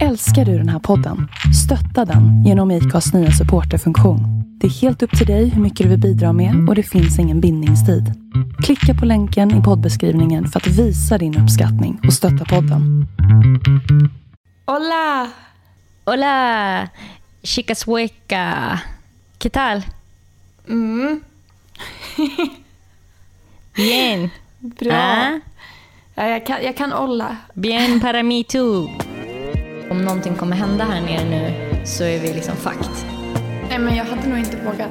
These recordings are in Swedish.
Älskar du den här podden? Stötta den genom IKAs nya supporterfunktion. Det är helt upp till dig hur mycket du vill bidra med och det finns ingen bindningstid. Klicka på länken i poddbeskrivningen för att visa din uppskattning och stötta podden. Hola! Hola, chicas hueca. ¿Qué tal? Mm, Bien. bra. Ah, Ja, jag, kan, jag kan olla. bien para mí too. Om någonting kommer hända här nere nu så är vi liksom fucked. Nej, men jag hade nog inte vågat.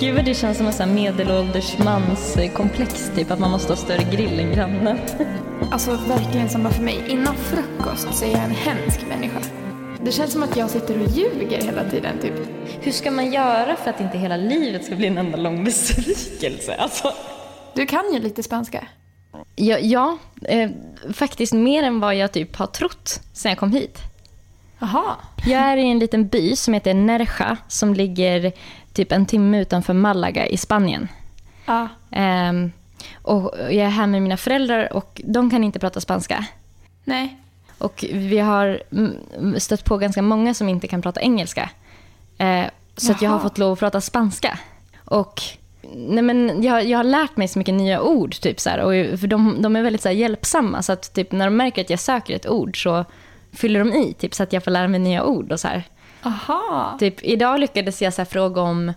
Gud vad det känns som en sån medelålders mans komplex typ att man måste ha större grill än grannen. Alltså verkligen samma för mig. Innan frukost så är jag en hemsk människa. Det känns som att jag sitter och ljuger hela tiden, typ. Hur ska man göra för att inte hela livet ska bli en enda lång besvikelse? Alltså. Du kan ju lite spanska. Ja, ja eh, faktiskt mer än vad jag typ har trott sen jag kom hit. Jaha. Jag är i en liten by som heter Nerja som ligger typ en timme utanför Malaga i Spanien. Ja. Ehm, och jag är här med mina föräldrar och de kan inte prata spanska. Nej. Och vi har stött på ganska många som inte kan prata engelska. Eh, så jag har fått lov att prata spanska. Och nej men jag, jag har lärt mig så mycket nya ord. Typ så här, och, för de, de är väldigt så här, hjälpsamma. Så att typ, när de märker att jag söker ett ord så fyller de i typ, så att jag får lära mig nya ord. Och så här. Aha. Typ, idag lyckades jag så här, fråga om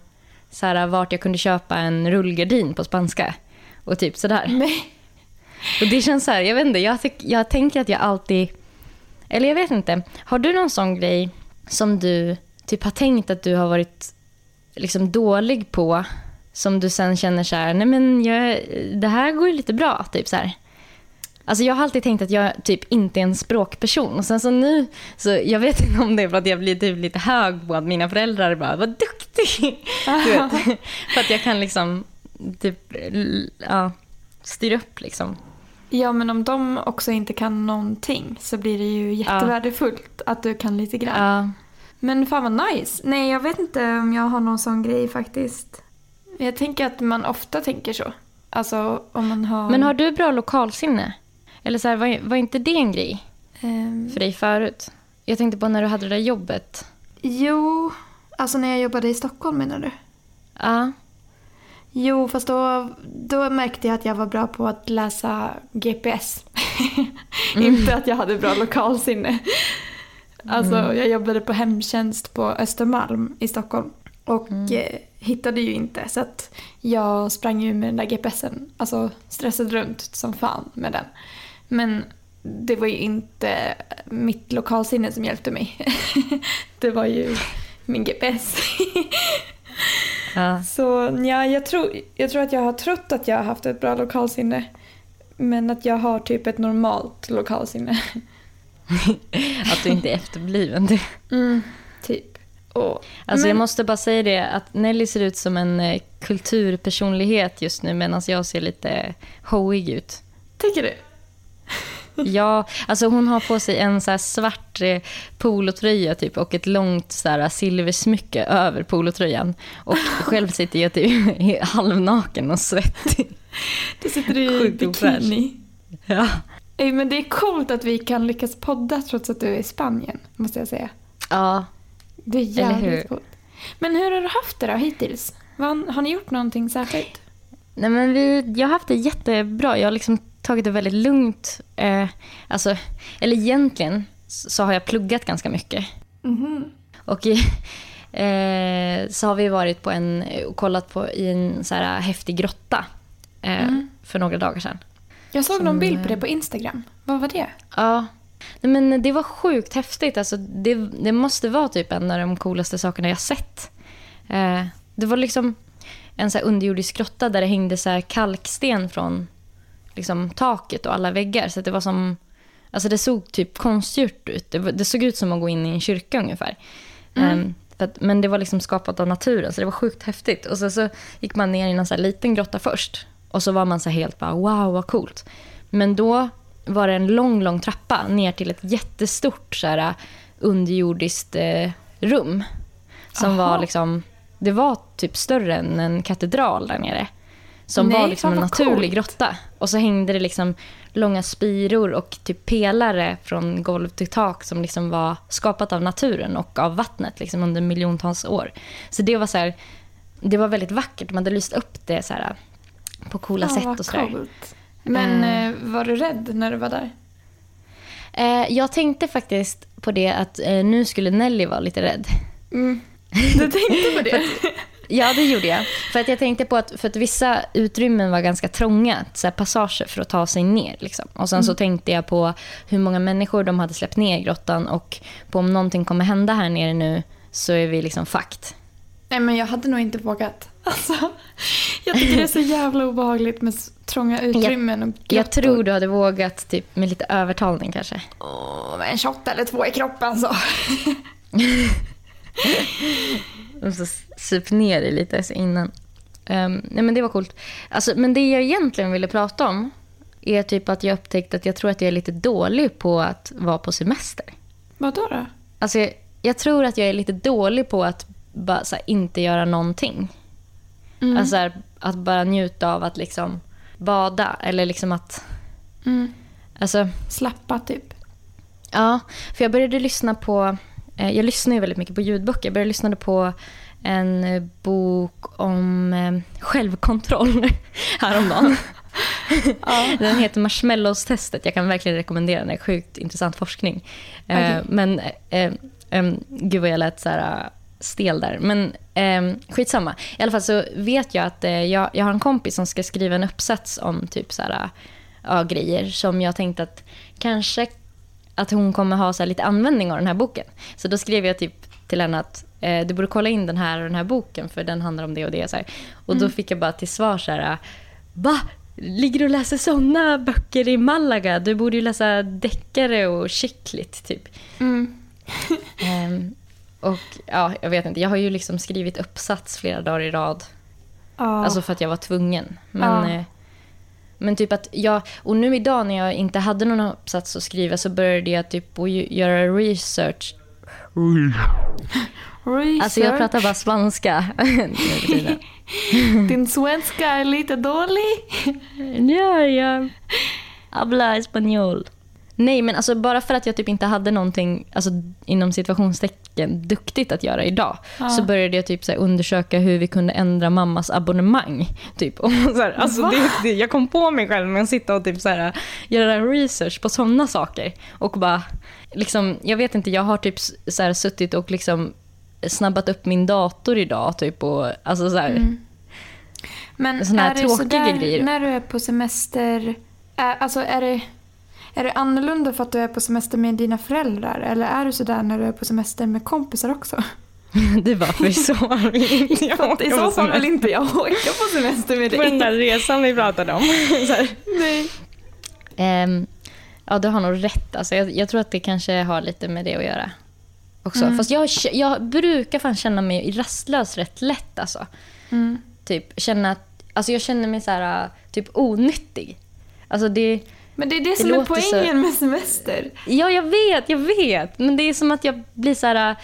så här, vart jag kunde köpa en rullgardin på spanska. Och typ sådär. Och det känns så här, jag vet inte, jag, tyck, jag tänker att jag alltid... Eller jag vet inte. Har du någon sån grej som du typ har tänkt att du har varit liksom dålig på som du sen känner så här, nej men jag, det här går ju lite bra, typ så här. Alltså jag har alltid tänkt att jag typ inte är en språkperson. Och sen så nu, så jag vet inte om det är för att jag blir typ lite hög på att mina föräldrar bara, vad duktig! Du vet, för att jag kan liksom typ, ja, styra upp liksom. Ja, men om de också inte kan någonting så blir det ju jättevärdefullt att du kan lite grann. Ja. Men fan vad nice. Nej, jag vet inte om jag har någon sån grej faktiskt. Jag tänker att man ofta tänker så. Alltså om man har... Men har du bra lokalsinne? Eller så här, var, var inte det en grej Ehm, för dig förut? Jag tänkte på när du hade det där jobbet. Jo, alltså när jag jobbade i Stockholm menar du? Ja. Jo, fast då, då märkte jag att jag var bra på att läsa GPS. Inte att jag hade bra lokalsinne. Alltså, jag jobbade på hemtjänst på Östermalm i Stockholm. Och eh, hittade ju inte, så att jag sprang ju med den där GPSen. Alltså stressade runt som fan med den. Men det var ju inte mitt lokalsinne som hjälpte mig. det var ju min GPS. ja. Så ja, jag tror, jag tror att jag har trott att jag har haft ett bra lokalsinne. Men att jag har typ ett normalt lokalsinne. Att du inte är efterbliven. Mm, typ. Och, Alltså jag men- måste bara säga det att Nelly ser ut som en eh, kulturpersonlighet just nu medan jag ser lite showig ut. Tycker du? Ja, alltså hon har på sig en så svart eh, polotröja typ och ett långt så här silversmycke över polotröjan. Och själv sitter jag typ halvnaken och svettig. Du sitter i Sjukt ofräsch. bikini. Ja. Ey, men det är coolt att vi kan lyckas podda trots att du är i Spanien, måste jag säga. ja. Det är jävligt coolt. Men hur har du haft det då hittills? Vad, har ni gjort någonting särskilt? Nej, men vi, jag har haft det jättebra. Jag har liksom tagit det väldigt lugnt. Eh, alltså, eller egentligen så har jag pluggat ganska mycket. Mhm. Och i, eh, så har vi varit på en, och kollat på i en så här häftig grotta eh, Mm. för några dagar sedan. Jag såg Som, någon bild på eh, det på Instagram. Vad var det? Ja. Nej, men det var sjukt häftigt. Alltså, det, det måste vara typ en av de coolaste sakerna jag sett. Eh, det var liksom en så underjordisk grotta där det hängde så här kalksten från liksom, taket och alla väggar. Så det var som... Alltså det såg typ konstgjort ut. Det, det såg ut som att gå in i en kyrka ungefär. För att, men det var liksom skapat av naturen, så det var sjukt häftigt. Och så, så gick man ner i en så liten grotta först. Och så var man så helt bara wow vad coolt. Men då var det en lång, lång trappa ner till ett jättestort så här, underjordiskt eh, rum. Som Aha. var liksom, det var typ större än en katedral där nere. Som Nej, var liksom en naturlig coolt. grotta. Och så hängde det liksom långa spiror och typ pelare från golv till tak som liksom var skapat av naturen och av vattnet liksom under miljontals år. Så det var så här, det var väldigt vackert. De hade lyst upp det så här, på coola Ja, sätt och sådär. Men Eh. eh, var du rädd när du var där? Eh, jag tänkte faktiskt på det att eh, nu skulle Nelly vara lite rädd. Mm. Du tänkte på det? Ja, det gjorde jag. För att jag tänkte på att, för att vissa utrymmen var ganska trånga, så passager för att ta sig ner. Liksom. Och sen så tänkte jag på hur många människor de hade släppt ner i grottan och på om någonting kommer hända här nere nu så är vi liksom fakt. Nej men jag hade nog inte vågat. Alltså, jag tycker det är så jävla obehagligt med trånga utrymmen och grottor. Jag tror du hade vågat typ, med lite övertalning kanske. Åh, med en shot eller två i kroppen så. Och så sup ner dig lite så innan. Ehm, nej men det var coolt. Alltså, men det jag egentligen ville prata om är typ att jag upptäckte att jag tror att jag är lite dålig på att vara på semester. Vadå då? Alltså, jag, jag tror att jag är lite dålig på att bara, här, inte göra någonting. Mm. Alltså så här, att bara njuta av att liksom bada eller liksom att... Mm. Alltså, Slappa typ. Ja, för jag började lyssna på... Eh, jag lyssnar ju väldigt mycket på ljudböcker. Jag började lyssna på en eh, bok om eh, självkontroll häromdagen. Den heter Marshmallows-testet. Jag kan verkligen rekommendera den. Det är sjukt intressant forskning. Eh, Okej. Men eh, eh, gud vad jag lät så här eh, stel där. Men eh, skitsamma. I alla fall så vet jag att eh, jag, jag har en kompis som ska skriva en uppsats om typ så här, eh, ja, grejer som jag tänkte att kanske att hon kommer ha så här lite användning av den här boken. Så då skrev jag typ till henne att eh, du borde kolla in den här och den här boken för den handlar om det och det. Så här. Och då fick jag bara till svar så här, va? Ligger du och läser såna böcker i Malaga? Du borde ju läsa deckare och chicklit typ. Mm. Ehm, och ja, jag vet inte, jag har ju liksom skrivit uppsats flera dagar i rad. Ja. Alltså för att jag var tvungen. Men, Ja. eh, men typ att jag, och nu idag när jag inte hade någon uppsats att skriva så började jag typ att göra research. Research. Alltså jag pratar bara spanska. Din svenska är lite dålig. ja, jag habla español. Nej, men alltså bara för att jag typ inte hade någonting alltså, inom situationstecken duktigt att göra idag Ja. så började jag typ så undersöka hur vi kunde ändra mammas abonnemang. Typ. Och så här, alltså, det, det, jag kom på mig själv med att sitta och typ så här, göra research på sådana saker. Och bara, liksom, jag vet inte, jag har typ så här, suttit och liksom snabbat upp min dator idag. Typ, och, alltså, så här, Mm. Men Såna här är tråkiga sådär grejer. när du är på semester, är, alltså är det, är det annorlunda för att du är på semester med dina föräldrar eller är du sådär när du är på semester med kompisar också? Det var för så vill inte jag att I åka så fall vill inte jag åka på semester med På den där dig. resan vi pratade om. Nej. Ehm, ja, du har nog rätt. Alltså, jag, jag tror att det kanske har lite med det att göra. Också. Mm. Fast jag, jag brukar fan känna mig rastlös rätt lätt. Alltså. Mm. Typ, känna, att- alltså, jag känner mig så här, typ onyttig. Alltså, det, Men det är det, Det som är låter så- poängen med semester. ja, jag vet, jag vet. Men det är som att jag blir så här...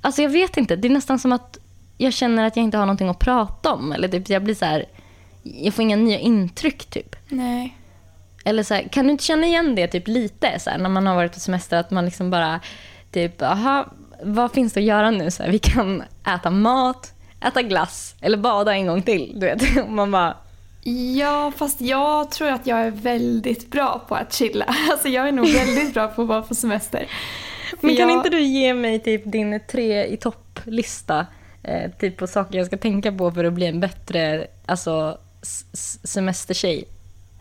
Alltså jag vet inte. Det är nästan som att jag känner att jag inte har någonting att prata om. Eller typ, jag blir så här... Jag får inga nya intryck typ. Nej. Eller så här, kan du inte känna igen det typ lite så här, när man har varit på semester? Att man liksom bara, typ, aha, vad finns det att göra nu? Så här, vi kan äta mat, äta glass eller bada en gång till. Du vet. Och Man bara, Ja, fast jag tror att jag är väldigt bra på att chilla. Alltså jag är nog väldigt bra på att vara på semester. Men kan jag- inte du ge mig typ din tre i topp-lista? Eh, typ på saker jag ska tänka på för att bli en bättre alltså, semestertjej.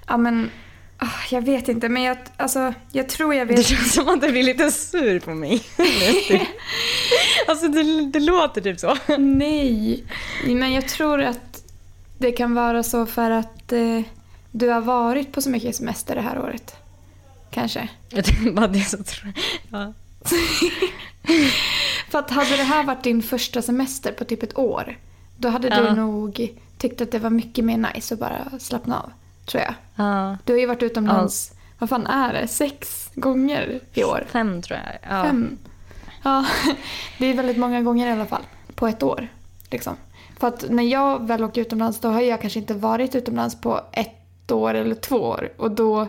Ja men, ah, jag vet inte men jag, alltså, jag tror jag vet. Det känns som att du blir lite sur på mig. Alltså det, det låter typ så. Nej, men jag tror att det kan vara så för att eh, du har varit på så mycket semester det här året. Kanske. Jag bara det så tro- ja. För att hade det här varit din första semester på typ ett år, då hade du Ja. nog tyckt att det var mycket mer nice att bara slappna av. Tror jag. ja. Du har ju varit utomlands, vad fan är det, sex gånger i år? Fem tror jag. Ja. Fem. Ja, det är väldigt många gånger i alla fall. På ett år. Liksom. För att när jag väl åker utomlands då har jag kanske inte varit utomlands på ett år eller två år. Och då,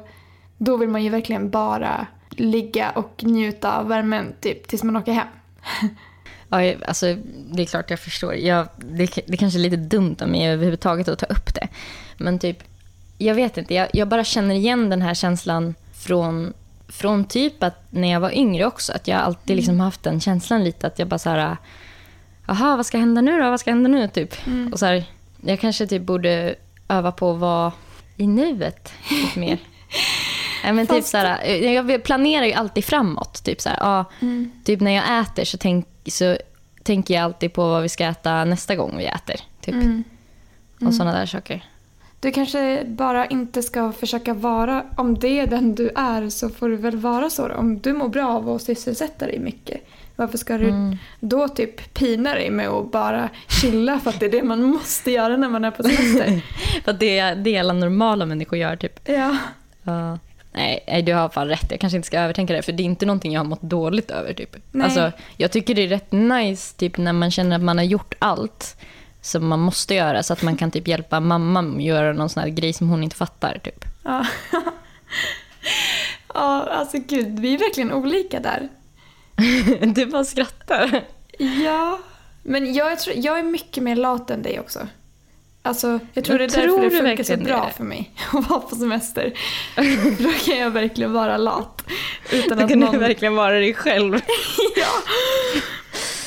Då vill man ju verkligen bara ligga och njuta av värmen typ tills man åker hem. Ja, alltså, det är klart jag förstår. Jag, det, det kanske är lite dumt av mig överhuvudtaget att ta upp det. Men typ, jag vet inte. Jag, jag bara känner igen den här känslan från, från typ att när jag var yngre också. Att jag alltid liksom haft den känslan lite att jag bara så här... Jaha, vad ska hända nu då? Vad ska hända nu? Typ. Och så här, jag kanske typ borde öva på att vara i nuet lite mer. Ja, men typ så här, jag planerar ju alltid framåt. Typ, så här, ja, typ när jag äter så, tänk, så tänker jag alltid på vad vi ska äta nästa gång vi äter. Typ. Och sådana där saker. Du kanske bara inte ska försöka vara, om det är den du är så får du väl vara så då. Om du mår bra av att sysselsätta dig mycket. Varför ska du då typ pina dig med att bara chilla för att det är det man måste göra när man är på semester? För att det, är- det alla normala människor gör. Typ. ja. Ja. Nej, du har fan rätt. Jag kanske inte ska övertänka det. För det är inte någonting jag har mått dåligt över. Typ. Nej. Alltså, jag tycker det är rätt nice typ, när man känner att man har gjort allt som man måste göra. Så att man kan typ hjälpa mamma att göra någon sån här grej som hon inte fattar. Typ. Ja. ja, alltså gud, vi är verkligen olika där. Du bara skrattar. Ja, men jag, tror, jag är mycket mer lat än dig också. Alltså, jag tror Men det är därför det funkar så bra det? för mig att vara på semester. Då kan jag verkligen vara lat. Utan att kan någon... du verkligen vara dig själv. ja.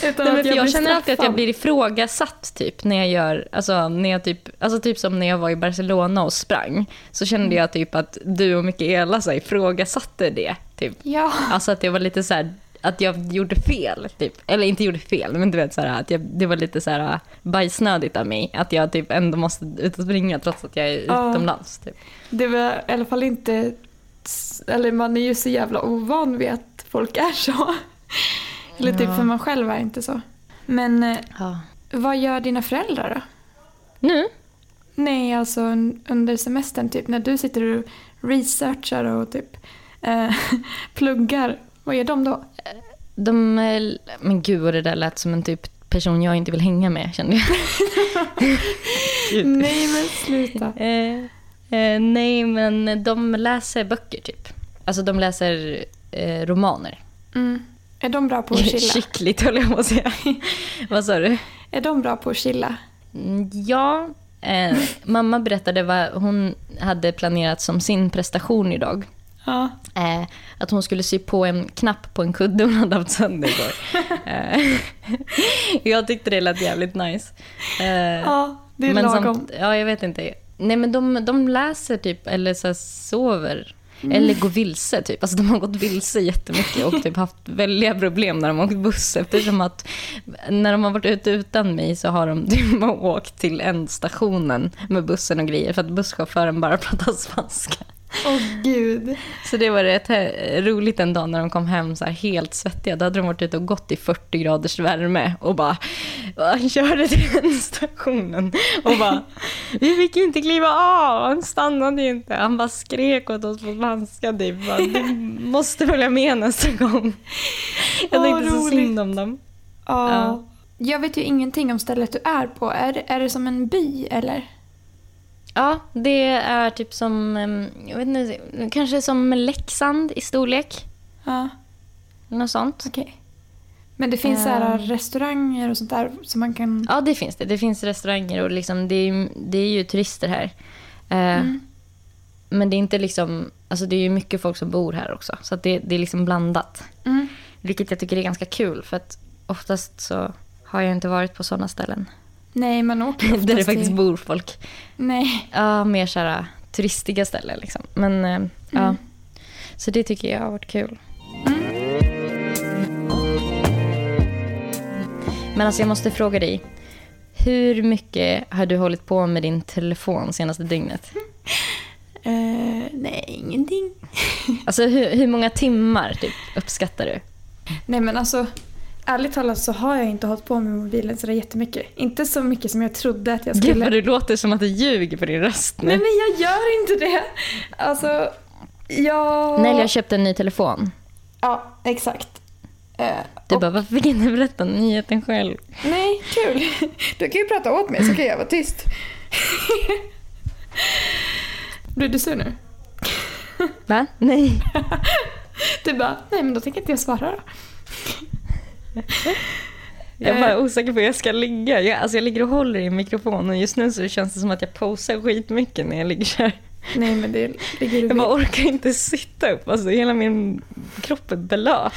Utan Nej, att jag blir känner alltid att jag blir ifrågasatt typ när jag gör, alltså, när jag typ, alltså typ som när jag var i Barcelona och sprang. Så kände Mm. jag typ att du och Mikaela så här, ifrågasatte det. Typ. Ja. Alltså att det var lite så här, att jag gjorde fel. Typ. Eller inte gjorde fel, men du vet så här, att jag, det var lite så här bajsnödigt av mig. Att jag typ ändå måste ut och springa trots att jag är Ja. utomlands. Typ. Det var i alla fall inte... Eller man är ju så jävla ovan vid att folk är så. Eller typ Ja. för man själv är inte så. Men eh, Ja. vad gör dina föräldrar då? Nu? Nej, alltså un- under semestern typ när du sitter och researchar och typ eh, pluggar. Vad gör de då? De, eh, men gud vad det där lät som en typ person jag inte vill hänga med kände jag. Nej men sluta. Eh, eh, nej, men de läser böcker typ. Alltså de läser eh, romaner. Mm. Är de bra på att chilla? Skickligt höll jag på att säga. Vad sa du? Är de bra på att chilla? Mm, Ja, eh, mamma berättade vad hon hade planerat som sin prestation idag. Ja. Eh, att hon skulle sy på en knapp på en kudde hon hade haft sönder igår. eh, jag tyckte det lät jävligt nice. Eh, Ja, det är men lagom. samt- ja, jag vet inte. Nej, men de, de läser typ, eller så sover. Eller går vilse typ. Alltså de har gått vilse jättemycket och typ haft väldiga problem när de har åkt buss. Eftersom att när de har varit ute utan mig så har de typ åkt till ändstationen med bussen och grejer. För att busschauffören bara pratar spanska. Åh gud. Så det var rätt roligt en dag när de kom hem så här helt svettiga. Då hade de varit ute och gått i 40 graders värme och bara körde till stationen och bara vi fick inte kliva av, han stannade ju inte. Han bara skrek åt oss på spanska typ. Du måste följa med nästa gång. Jag tänkte så roligt. synd om dem. Ja. Ja. Jag vet ju ingenting om stället du är på. Är, är det som en by eller? Ja, det är typ som, jag vet inte, kanske som Leksand i storlek. Ja, Något sånt. okej. Men det finns Ehm. restauranger och sånt där som man kan... Ja, det finns det. Det finns restauranger och liksom, det, är, det är ju turister här. Eh, Mm. Men det är inte liksom, alltså det är ju mycket folk som bor här också. Så det, det är liksom blandat. Mm. Vilket jag tycker är ganska kul för att oftast så har jag inte varit på sådana ställen. Nej, man åker Där det faktiskt till... bor folk. Nej. Ja, mer såhär turistiga ställen liksom. Men ja, Mm. så det tycker jag har varit kul. Men alltså jag måste fråga dig. Hur mycket har du hållit på med din telefon senaste dygnet? Eh, nej, ingenting. Alltså hur, hur många timmar typ, uppskattar du? Nej men alltså, ärligt talat så har jag inte hållit på med mobilen så där jättemycket. Inte så mycket som jag trodde att jag Gud skulle. vad du låter som att du ljuger på din röst nu. Nej men jag gör inte det. Alltså, jag... Nelly har köpt en ny telefon. Ja, exakt. Eh, Du och- bara, varför fick inte berätta nyheten själv? Nej, kul. Du kan ju prata åt mig så kan jag vara tyst. Blir du sur nu? Va? Nej. Du bara, nej men då tänker inte jag svara då. Jag är bara osäker på hur jag ska ligga. Jag, alltså jag ligger och håller i mikrofonen just nu så känns det som att jag posar skitmycket när jag ligger så här. Nej men det ligger du Jag bara orkar inte sitta upp. Alltså hela min kropp är blöt.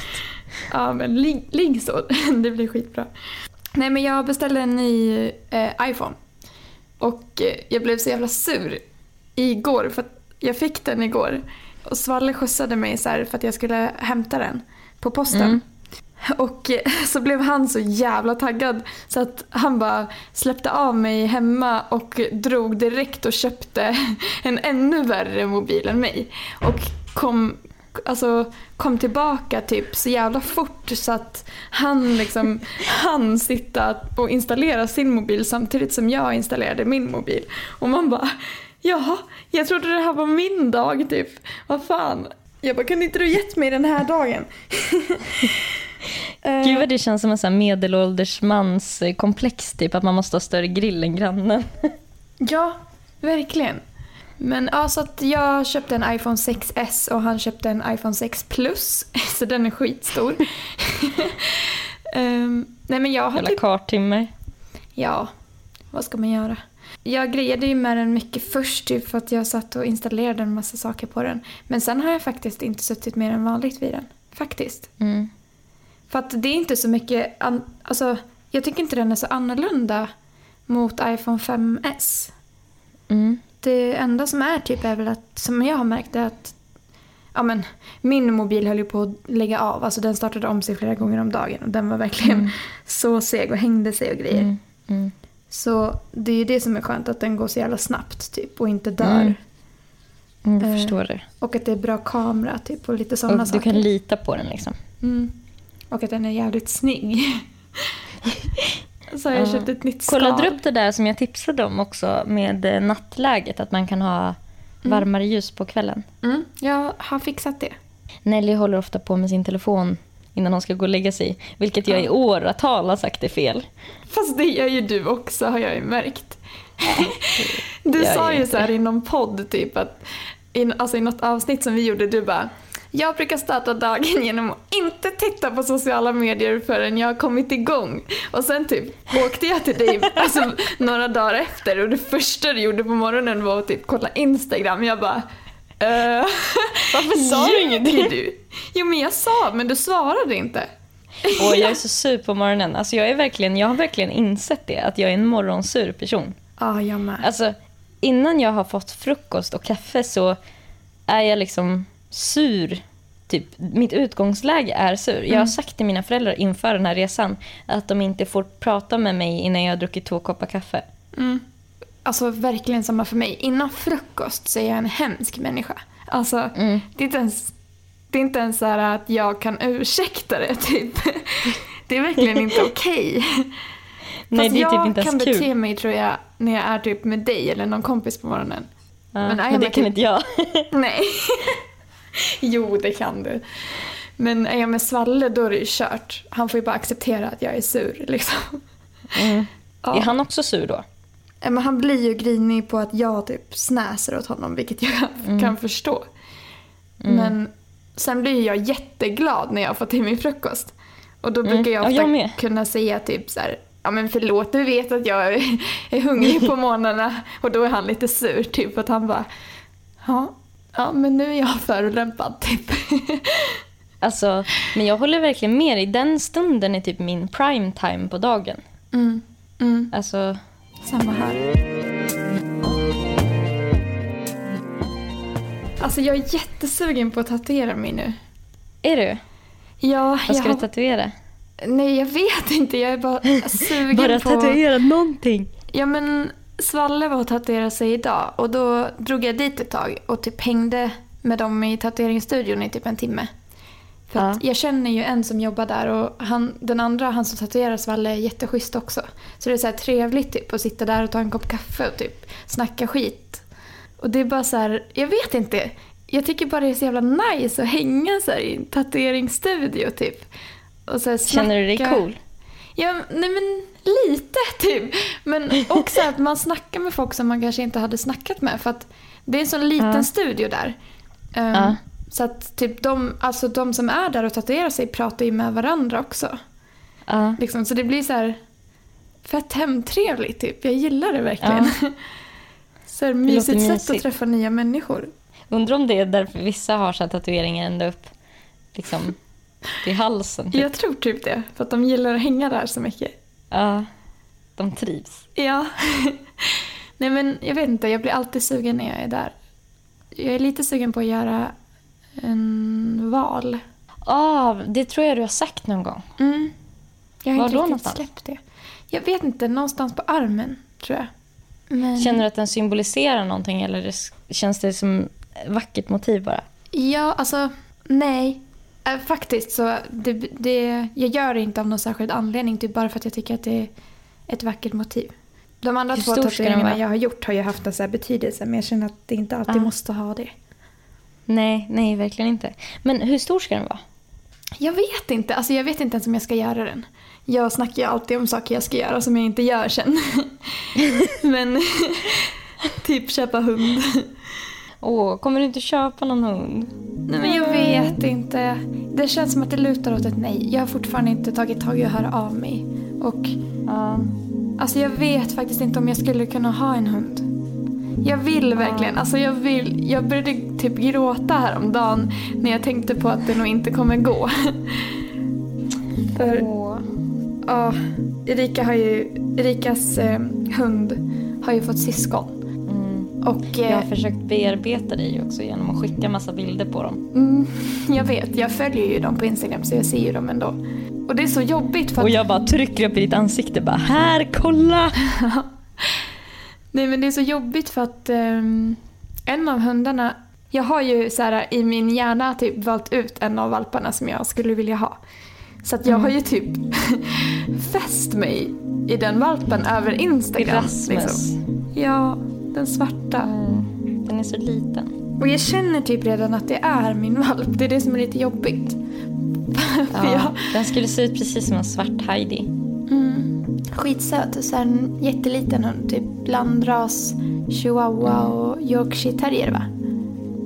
Ja men ligg, ligg så, det blir skitbra. Nej men jag beställde en ny eh, iPhone. Och eh, jag blev så jävla sur igår för att jag fick den igår. Och Svalle skjutsade mig så för att jag skulle hämta den på posten. Mm. Och så blev han så jävla taggad så att han bara släppte av mig hemma och drog direkt och köpte en ännu värre mobil än mig. Och kom, alltså, kom tillbaka typ så jävla fort så att han liksom han sitta och installera sin mobil samtidigt som jag installerade min mobil. Och man bara Jaha, jag trodde det här var min dag typ. Vad fan. Jag bara, kunde inte du gett mig den här dagen? Eh, Gud vad det känns som en sån medelålders mans eh, komplex typ. Att man måste ha större grill än grannen. Ja, verkligen. Men ja, så att jag köpte en iPhone 6S och han köpte en iPhone 6 Plus. Så den är skitstor. Ehm, nej men jag har Jävla typ... kartimmer. Ja, vad ska man göra? Jag grejade ju med den mycket först typ för att jag satt och installerade en massa saker på den. Men sen har jag faktiskt inte suttit mer än vanligt vid den. Faktiskt. Mm. För att det är inte så mycket... An- alltså, jag tycker inte den är så annorlunda mot iPhone 5S. Mm. Det enda som är typ är väl att, som jag har märkt är att ja men, min mobil höll ju på att lägga av. Alltså den startade om sig flera gånger om dagen och den var verkligen så seg och hängde sig och grejer. Mm. Mm. Så det är ju det som är skönt att den går så jävla snabbt typ och inte dör. Mm. Mm, jag Eh, förstår det. Och att det är bra kamera typ och lite sådana Och du saker. kan lita på den liksom. Mm. Och att den är jävligt snygg. så har jag Ja. köpt ett nytt skal. Kollade du upp det där som jag tipsade om också med eh, nattläget? Att man kan ha varmare ljus på kvällen. Mm, jag har fixat det. Nelly håller ofta på med sin telefon innan hon ska gå och lägga sig. Vilket jag i åratal har sagt är fel. Fast det gör ju du också har jag ju märkt. Du jag sa ju så här det. i någon podd typ att i, alltså i något avsnitt som vi gjorde du bara jag brukar starta dagen genom att inte titta på sociala medier förrän jag har kommit igång. Och sen typ åkte jag till dig alltså, några dagar efter och det första du gjorde på morgonen var att typ kolla Instagram. Jag bara eh, Varför sa du ingenting? du? Jo men jag sa men du svarade inte. Och jag är så sur på morgonen. Alltså jag, är verkligen, jag har verkligen insett det, att jag är en morgonsur person. Ja, jag med. Alltså, innan jag har fått frukost och kaffe så är jag liksom sur. Typ, mitt utgångsläge är sur. Jag har sagt till mina föräldrar inför den här resan att de inte får prata med mig innan jag har druckit två koppar kaffe. Mm. Alltså verkligen samma för mig. Innan frukost så är jag en hemsk människa. Alltså, Mm. det är inte ens, det är inte ens så här att jag kan ursäkta det typ. Det är verkligen inte okej. Nej, Fast det är jag typ inte kan ens bete kul. mig tror jag när jag är typ med dig eller någon kompis på morgonen. Ja, Men men, jag det kan typ- inte jag. Nej. jo, det kan du. Men är jag med Svalle då är det ju kört. Han får ju bara acceptera att jag är sur liksom. Mm. Ja. Är han också sur då? Ja, Men han blir ju grinig på att jag typ snäser åt honom, vilket jag Mm. kan förstå. Men sen blir jag jätteglad när jag får till min frukost. Och då Mm. brukar jag Ja, ofta jag med. kunna säga typ så här, ja men förlåt, du vet att jag är, är hungrig på morgnarna. Och då är han lite sur, typ att han bara, ja, ja men nu är jag förolämpad typ. Alltså, men jag håller verkligen med dig. Den stunden är typ min prime time på dagen. Mm, mm, Alltså, samma här. Alltså jag är jättesugen på att tatuera mig nu. är du? Ja, Vad jag ska har du tatuera? Nej, jag vet inte. Jag är bara sugen Bara på... tatuera någonting. Ja, men Svalle var och tatuerade sig idag och då drog jag dit ett tag och typ hängde med dem i tatueringsstudion i typ en timme. För Ja. jag känner ju en som jobbar där och han, den andra, han som tatuerar Svalle, är jätteschysst också. Så det är så här trevligt typ att sitta där och ta en kopp kaffe och typ snacka skit. Och det är bara så här, jag vet inte. Jag tycker bara det är så jävla nice att hänga så i en tatueringsstudio typ. Och så Känner du dig cool? Ja, nej men lite typ. Men också att man snackar med folk som man kanske inte hade snackat med. För att det är en sån liten Ja. studio där. Ehm, Ja. Så att typ de, alltså de som är där och tatuerar sig pratar ju med varandra också. Ja. Liksom, så det blir så här fett hemtrevligt typ. Jag gillar det verkligen. så här, mysigt sätt mysigt. att träffa nya människor. Undrar om det är därför vissa har så här tatueringar ända upp liksom, till halsen. Typ. Jag tror typ det. För att de gillar att hänga där så mycket. Ja, de trivs. Ja. Nej men jag vet inte, jag blir alltid sugen när jag är där. Jag är lite sugen på att göra en val. Ah, det tror jag du har sagt någon gång. Mm. Jag har Var inte riktigt någonstans? släppt det. Jag vet inte, någonstans på armen tror jag. Men... Känner du att den symboliserar någonting eller känns det som ett vackert motiv bara? Ja, alltså nej. Äh, Faktiskt så, det, det, jag gör det inte av någon särskild anledning. Typ bara för att jag tycker att det är ett vackert motiv. De andra Hur två tatueringarna jag har gjort har ju haft en så här betydelse. Men jag känner att det inte alltid Ah. måste ha det. Nej, nej, verkligen inte. Men hur stor ska den vara? Jag vet inte. Alltså jag vet inte ens om jag ska göra den. Jag snackar ju alltid om saker jag ska göra som jag inte gör sen. Men typ köpa hund. Åh, kommer du inte köpa någon hund? Nej men jag vet inte. Det känns som att det lutar åt ett nej. Jag har fortfarande inte tagit tag i att höra av mig. Och Ja. alltså jag vet faktiskt inte om jag skulle kunna ha en hund. Jag vill verkligen. Alltså jag vill. Jag började typ gråta häromdagen när jag tänkte på att det nog inte kommer gå. För Åh. ja, Erika har ju, Erikas eh, hund har ju fått syskon. Och Jag eh, har försökt bearbeta dig också genom att skicka massa bilder på dem. mm, jag vet, jag följer ju dem på Instagram så jag ser ju dem ändå. Och det är så jobbigt för att Och jag bara trycker upp i ditt ansikte bara här, kolla! Nej men det är så jobbigt för att ehm, en av hundarna, jag har ju så här, i min hjärna typ valt ut en av valparna som jag skulle vilja ha. Så att jag Mm. har ju typ fäst mig i den valpen över Instagram. Erasmus. Liksom. Ja, den svarta. Mm. Den är så liten. Och jag känner typ redan att det är min valp. Det är det som är lite jobbigt. Ja, jag, Den skulle se ut precis som en svart Heidi. mm, skitsöt. Så här en jätteliten hund. Typ blandras chihuahua och yorkshire terrier va?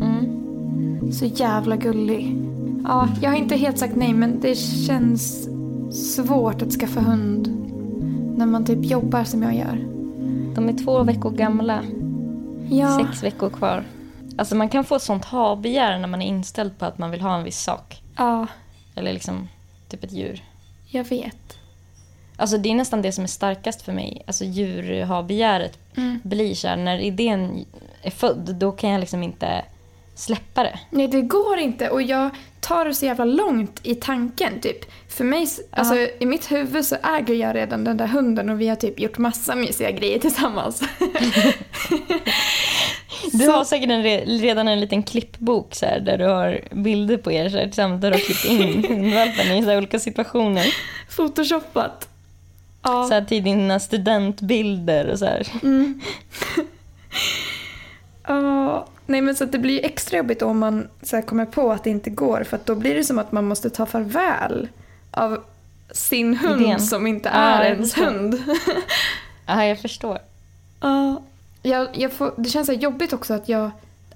Mm. Så jävla gullig. Ja, jag har inte helt sagt nej men det känns svårt att skaffa hund när man typ jobbar som jag gör. De är två veckor gamla, Ja, sex veckor kvar. Alltså man kan få sånt ha-begär när man är inställd på att man vill ha en viss sak. ja, Eller liksom typ ett djur. jag vet. Alltså det är nästan det som är starkast för mig. Alltså djur ha begäret Mm. blir så här, när idén är född, då kan jag liksom inte släppa det. Nej, det går inte och jag tar det så jävla långt i tanken typ. För mig, s- alltså i mitt huvud så äger jag redan den där hunden och vi har typ gjort massa mysiga grejer tillsammans. Du har säkert en re- redan en liten klippbok så här, där du har bilder på er så här, tillsammans där du har klippt in hundvalpen i så här, olika situationer. Photoshoppat. Ja. Så här, till dina studentbilder och så här. Mm. Ja, nej men så det blir ju extra jobbigt om man så kommer på att det inte går för att då blir det som att man måste ta farväl av sin hund Idén. som inte Ja, är jag ens hund. Ja, jag förstår. Ja, jag, jag får, det känns så jobbigt också att jag,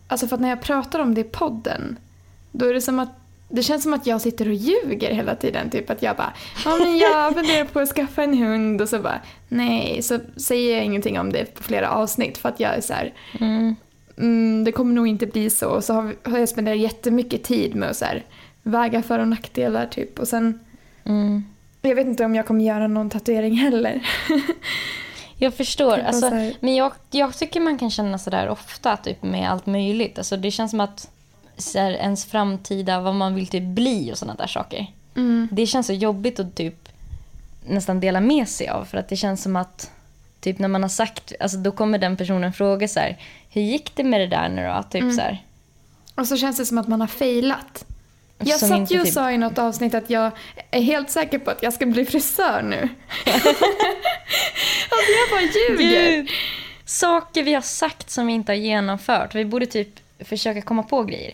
alltså för när jag pratar om det i podden, då är det som att det känns som att jag sitter och ljuger hela tiden. Typ att jag bara, ja men jag funderar på att skaffa en hund och så bara, nej, så säger jag ingenting om det på flera avsnitt för att jag är så här, Mm. Mm, det kommer nog inte bli så. Och så har, vi, har jag spenderat jättemycket tid med att så här, väga för och nackdelar typ. Och sen, Mm. jag vet inte om jag kommer göra någon tatuering heller. Jag förstår. Typ Alltså, men jag, jag tycker man kan känna sådär ofta typ med allt möjligt. Alltså, det känns som att så här, ens framtida, vad man vill typ bli och sådana där saker. Mm. Det känns så jobbigt att typ nästan dela med sig av. För att det känns som att typ när man har sagt, alltså då kommer den personen fråga så här, hur gick det med det där nu då? Typ Mm. så här. Och så känns det som att man har failat. Jag Som satt ju och typ- sa i något avsnitt att jag är helt säker på att jag ska bli frisör nu. alltså jag bara ljuger. Gud! Saker vi har sagt som vi inte har genomfört. Vi borde typ försöka komma på grejer.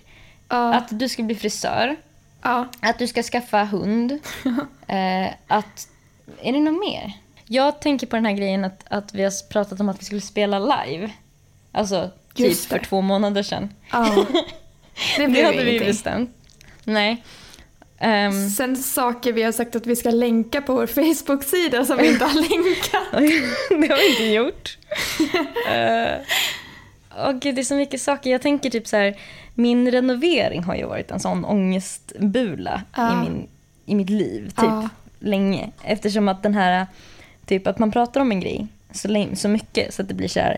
Ja, Att du ska bli frisör. ja. Att du ska skaffa hund. eh, att... Är det något mer? Jag tänker på den här grejen att, att vi har pratat om att vi skulle spela live. Alltså typ Just det. för två månader sedan. ja. Det Det hade vi ingenting. bestämt. Nej. Ehm, Sen saker vi har sagt att vi ska länka på vår Facebook-sida som vi inte har länkat. det har vi inte gjort. uh, gud, det är så mycket saker. Jag tänker typ så här, min renovering har ju varit en sån ångestbula Ja. i, min, i mitt liv, typ Ja. länge. Eftersom att den här, typ att man pratar om en grej så, länge, så mycket så att det blir så här,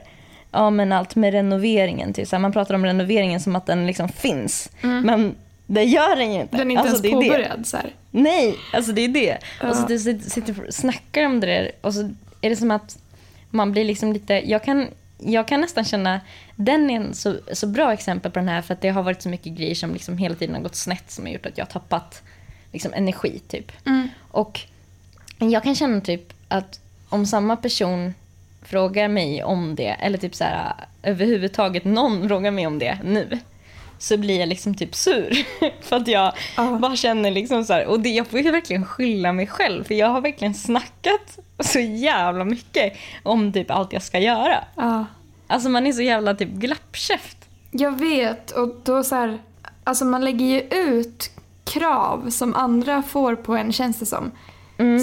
ja men allt med renoveringen, typ så här, man pratar om renoveringen som att den liksom finns. Men det gör den ju inte. Mm. Den är inte Alltså, ens påbörjad. Så här. Nej, alltså det är det. Ja. Och så du sit- sitter och snackar om det där och så är det som att man blir liksom lite, jag kan, jag kan nästan känna, den är en så, så bra exempel på den här för att det har varit så mycket grejer som liksom hela tiden har gått snett som har gjort att jag har tappat liksom energi typ. Mm. Och jag kan känna typ att om samma person frågar mig om det, eller typ så här överhuvudtaget någon frågar mig om det nu, så blir jag liksom typ sur. för att jag Ja. bara känner liksom så här, och det, jag får ju verkligen skylla mig själv, för jag har verkligen snackat så jävla mycket om typ allt jag ska göra. Ja. Alltså man är så jävla typ glappkäft. Jag vet och då så här, alltså man lägger ju ut krav som andra får på en känns det som.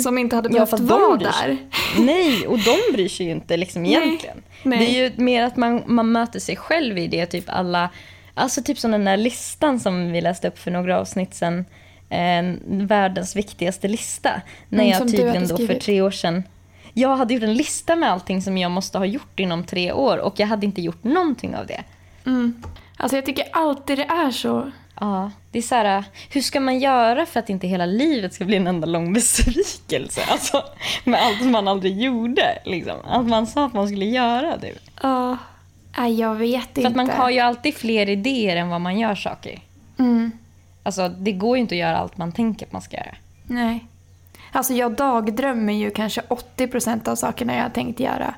Som inte hade Mm. Ja, behövt de vara där. Nej, och de bryr sig ju inte liksom egentligen. nej. Det är ju mer att man, man möter sig själv i det, typ alla, alltså typ som den där listan som vi läste upp för några avsnitt sedan, eh, världens viktigaste lista. När Mm, jag som du tydligen då för tre år sedan, jag hade gjort en lista med allting som jag måste ha gjort inom tre år och jag hade inte gjort någonting av det. Mm. Alltså jag tycker alltid det är så. Ja, det är så här, hur ska man göra för att inte hela livet ska bli en enda lång besvikelse? Alltså, med allt man aldrig gjorde. Liksom. Allt man sa att man skulle göra. Typ. Ja. Jag vet inte. För att man har ju alltid fler idéer än vad man gör saker. Mm. Alltså, det går ju inte att göra allt man tänker att man ska göra. Nej. Alltså jag dagdrömmer ju kanske 80% av sakerna jag har tänkt göra.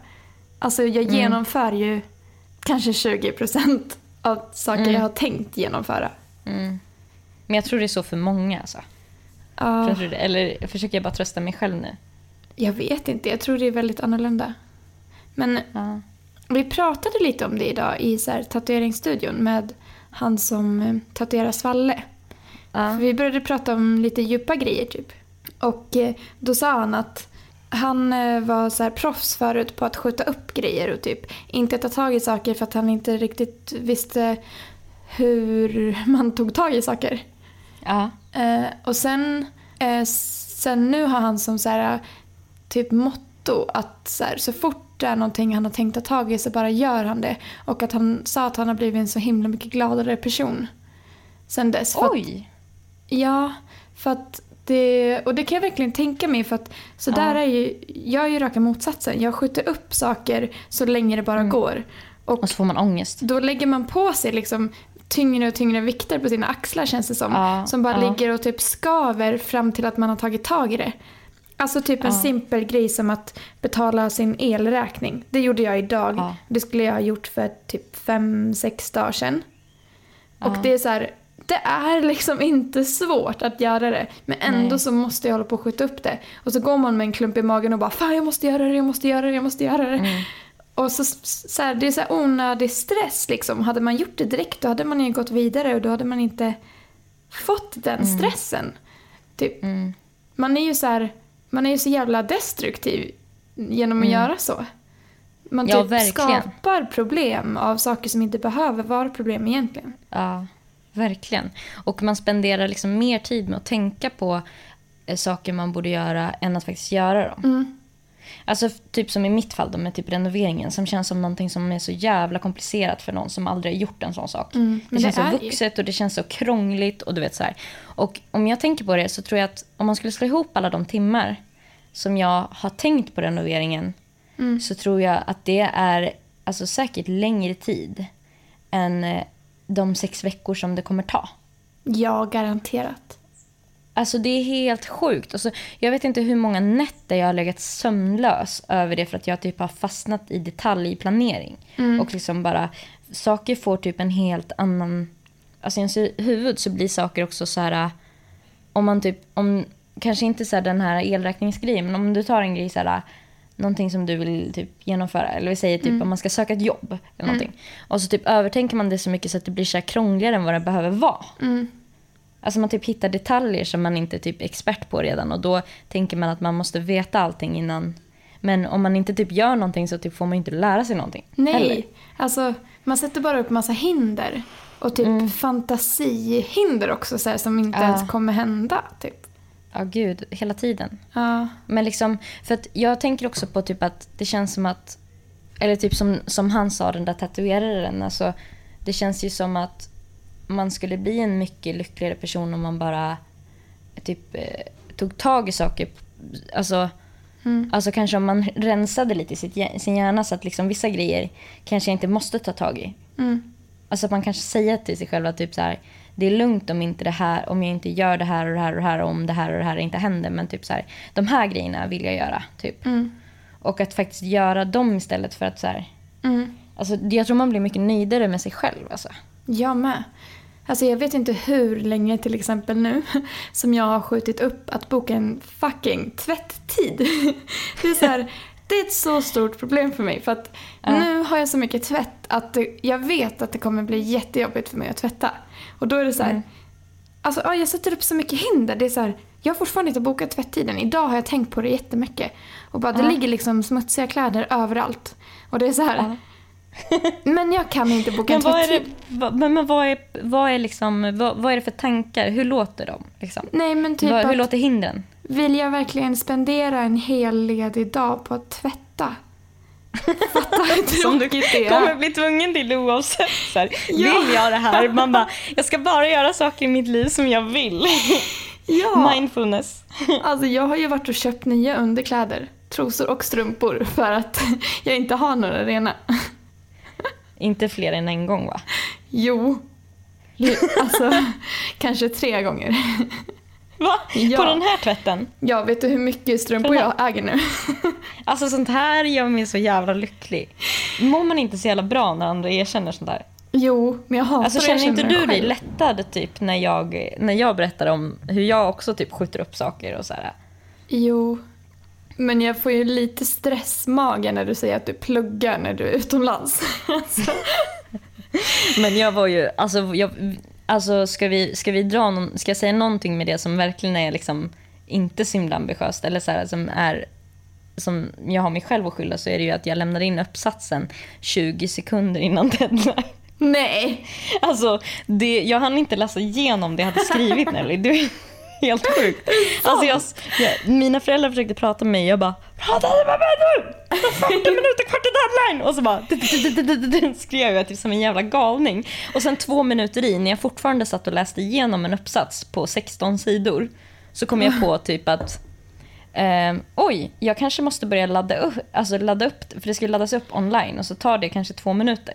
Alltså jag Mm. genomför ju kanske 20% av saker Mm. jag har tänkt genomföra. Men jag tror det är så för många. Alltså. Ja, tror det, eller försöker jag bara trösta mig själv nu? jag vet inte, jag tror det är väldigt annorlunda. Men Ja. vi pratade lite om det idag i så här, tatueringsstudion med han som eh, tatuerar Svalle. Ja. Vi började prata om lite djupa grejer typ. Och eh, då sa han att han eh, var så här proffs förut på att skjuta upp grejer och typ inte ta tag i saker för att han inte riktigt visste hur man tog tag i saker. Ja. Eh, och sen, eh, sen nu har han som så här, typ motto att så, här, så fort det är någonting han har tänkt ta tag i så bara gör han det. Och att han sa att han har blivit en så himla mycket gladare person sen dess. För att- Oj! Ja, för att det, och det kan jag verkligen tänka mig för att så Ja. där är ju, jag är ju raka motsatsen. Jag skjuter upp saker så länge det bara Mm. går. Och Och så får man ångest. då lägger man på sig liksom tyngre och tyngre vikter på sina axlar känns det som. Ja, som bara ja. ligger och typ skaver fram till att man har tagit tag i det. Alltså typ en Ja. simpel grej som att betala sin elräkning. Det gjorde jag idag. Det skulle jag ha gjort för typ fem sex dagar sedan. Och det är så här, det är liksom inte svårt att göra det. Men ändå Nej. så måste jag hålla på och skjuta upp det. Och så går man med en klump i magen och bara fan jag måste göra det, jag måste göra det, jag måste göra det. Mm. Och så, så här, det är så här onödig stress liksom. Hade man gjort det direkt då hade man ju gått vidare och då hade man inte fått den stressen. Typ. Mm. Man är ju så här, man är ju så jävla destruktiv genom att göra så. Man Ja, typ verkligen. skapar problem av saker som inte behöver vara problem egentligen. Ja, verkligen. Och man spenderar liksom mer tid med att tänka på eh, saker man borde göra än att faktiskt göra dem. Alltså typ som i mitt fall då med typ renoveringen som känns som någonting som är så jävla komplicerat för någon som aldrig har gjort en sån sak. Mm, Det känns det är så det ju. vuxet och det känns så krångligt och du vet så här. Och om jag tänker på det så tror jag att om man skulle slå ihop alla de timmar som jag har tänkt på renoveringen Mm. så tror jag att det är alltså säkert längre tid än eh, de sex veckor som det kommer ta. Ja, garanterat. Alltså det är helt sjukt. Alltså, jag vet inte hur många nätter jag har legat sömnlös över det för att jag typ har fastnat i detaljplanering. Och liksom bara, saker får typ en helt annan... Alltså i ens huvud så blir saker också så här... Om man typ, om, kanske inte så här den här elräkningsgrejen, men om du tar en grej så här... någonting som du vill typ genomföra. Eller vi säger typ Mm. om man ska söka ett jobb. Eller någonting. Och så typ övertänker man det så mycket så att det blir så här krångligare än vad det behöver vara. Mm. Alltså man typ hittar detaljer som man inte är typ expert på redan och då tänker man att man måste veta allting innan. Men om man inte typ gör någonting så typ får man inte lära sig någonting. Nej, heller. alltså man sätter bara upp massa hinder. Och typ fantasihinder också så här, som inte Ja. ens kommer hända. Typ. Ja gud, hela tiden. Ja. Men liksom, för att jag tänker också på typ att det känns som att, eller typ som, som han sa den där tatueraren, alltså det känns ju som att man skulle bli en mycket lyckligare person om man bara typ eh, tog tag i saker. Alltså, Mm. alltså kanske om man rensade lite i sitt, sin hjärna så att liksom vissa grejer kanske jag inte måste ta tag i. Mm. Alltså att man kanske säger till sig själv att typ så här, det är lugnt om inte det här, om jag inte gör det här och det här och det här och om det här och det här inte händer. Men typ så här, de här grejerna vill jag göra. Typ. Mm. Och att faktiskt göra dem istället för att så här, Mm. alltså jag tror man blir mycket nöjdare med sig själv. Alltså. Jag med. Alltså jag vet inte hur länge till exempel nu som jag har skjutit upp att boka en fucking tvätttid. Det är så här, det är ett så stort problem för mig för att Ja. nu har jag så mycket tvätt att det, jag vet att det kommer bli jättejobbigt för mig att tvätta. Och då är det så här, Mm. alltså ja, jag sätter upp så mycket hinder. Det är så här, jag har fortfarande inte bokat tvätttiden. Idag har jag tänkt på det jättemycket. Och bara, det Ja. ligger liksom smutsiga kläder överallt. Och det är så här. Men jag kan inte boka en Men, vad är, tvätttid. det, vad, men, men vad, är, vad, är liksom, vad, vad är det för tankar? Hur låter de? Liksom? Nej men typ vad, hur låter hindren? vill jag verkligen spendera en hel ledig dag på att tvätta? Fatta hur Som du tråkigt det kommer är. bli tvungen till oavsett. Så här, Ja. Vill jag det här? Man bara, jag ska bara göra saker i mitt liv som jag vill. Ja, Mindfulness. alltså jag har ju varit och köpt nya underkläder, trosor och strumpor för att jag inte har några rena. Inte fler än en gång va? Jo, alltså kanske tre gånger. Va? Ja. På den här tvätten? Ja, vet du hur mycket strumpor jag äger nu? Alltså sånt här gör mig så jävla lycklig. Mår man inte så jävla bra när andra erkänner sånt där? Jo, men jag hatar Alltså känner inte du dig själv. lättad typ när jag, när jag berättar om hur jag också typ skjuter upp saker och så här? Jo, men jag får ju lite stressmage när du säger att du pluggar när du är utomlands. Men jag var ju, alltså, jag, alltså ska, vi, ska vi dra någon, ska jag säga någonting med det som verkligen är liksom inte så himla ambitiöst eller så här, som är som jag har mig själv att skylla så är det ju att jag lämnade in uppsatsen 20 sekunder innan deadline. Nej! Alltså, det, jag hann inte läsa igenom det jag hade skrivit Nelly. Är helt sjukt. Alltså jag, jag, mina föräldrar försökte prata med mig. Jag bara “Prata med mig nu! Det är 40 minuter kvar till deadline!” Och så bara skrev jag typ som en jävla galning. Och sen två minuter i, när jag fortfarande satt och läste igenom en uppsats på 16 sidor, så kom jag på typ att Ehm, oj, jag kanske måste börja ladda upp, alltså ladda upp, för det ska laddas upp online och så tar det kanske två minuter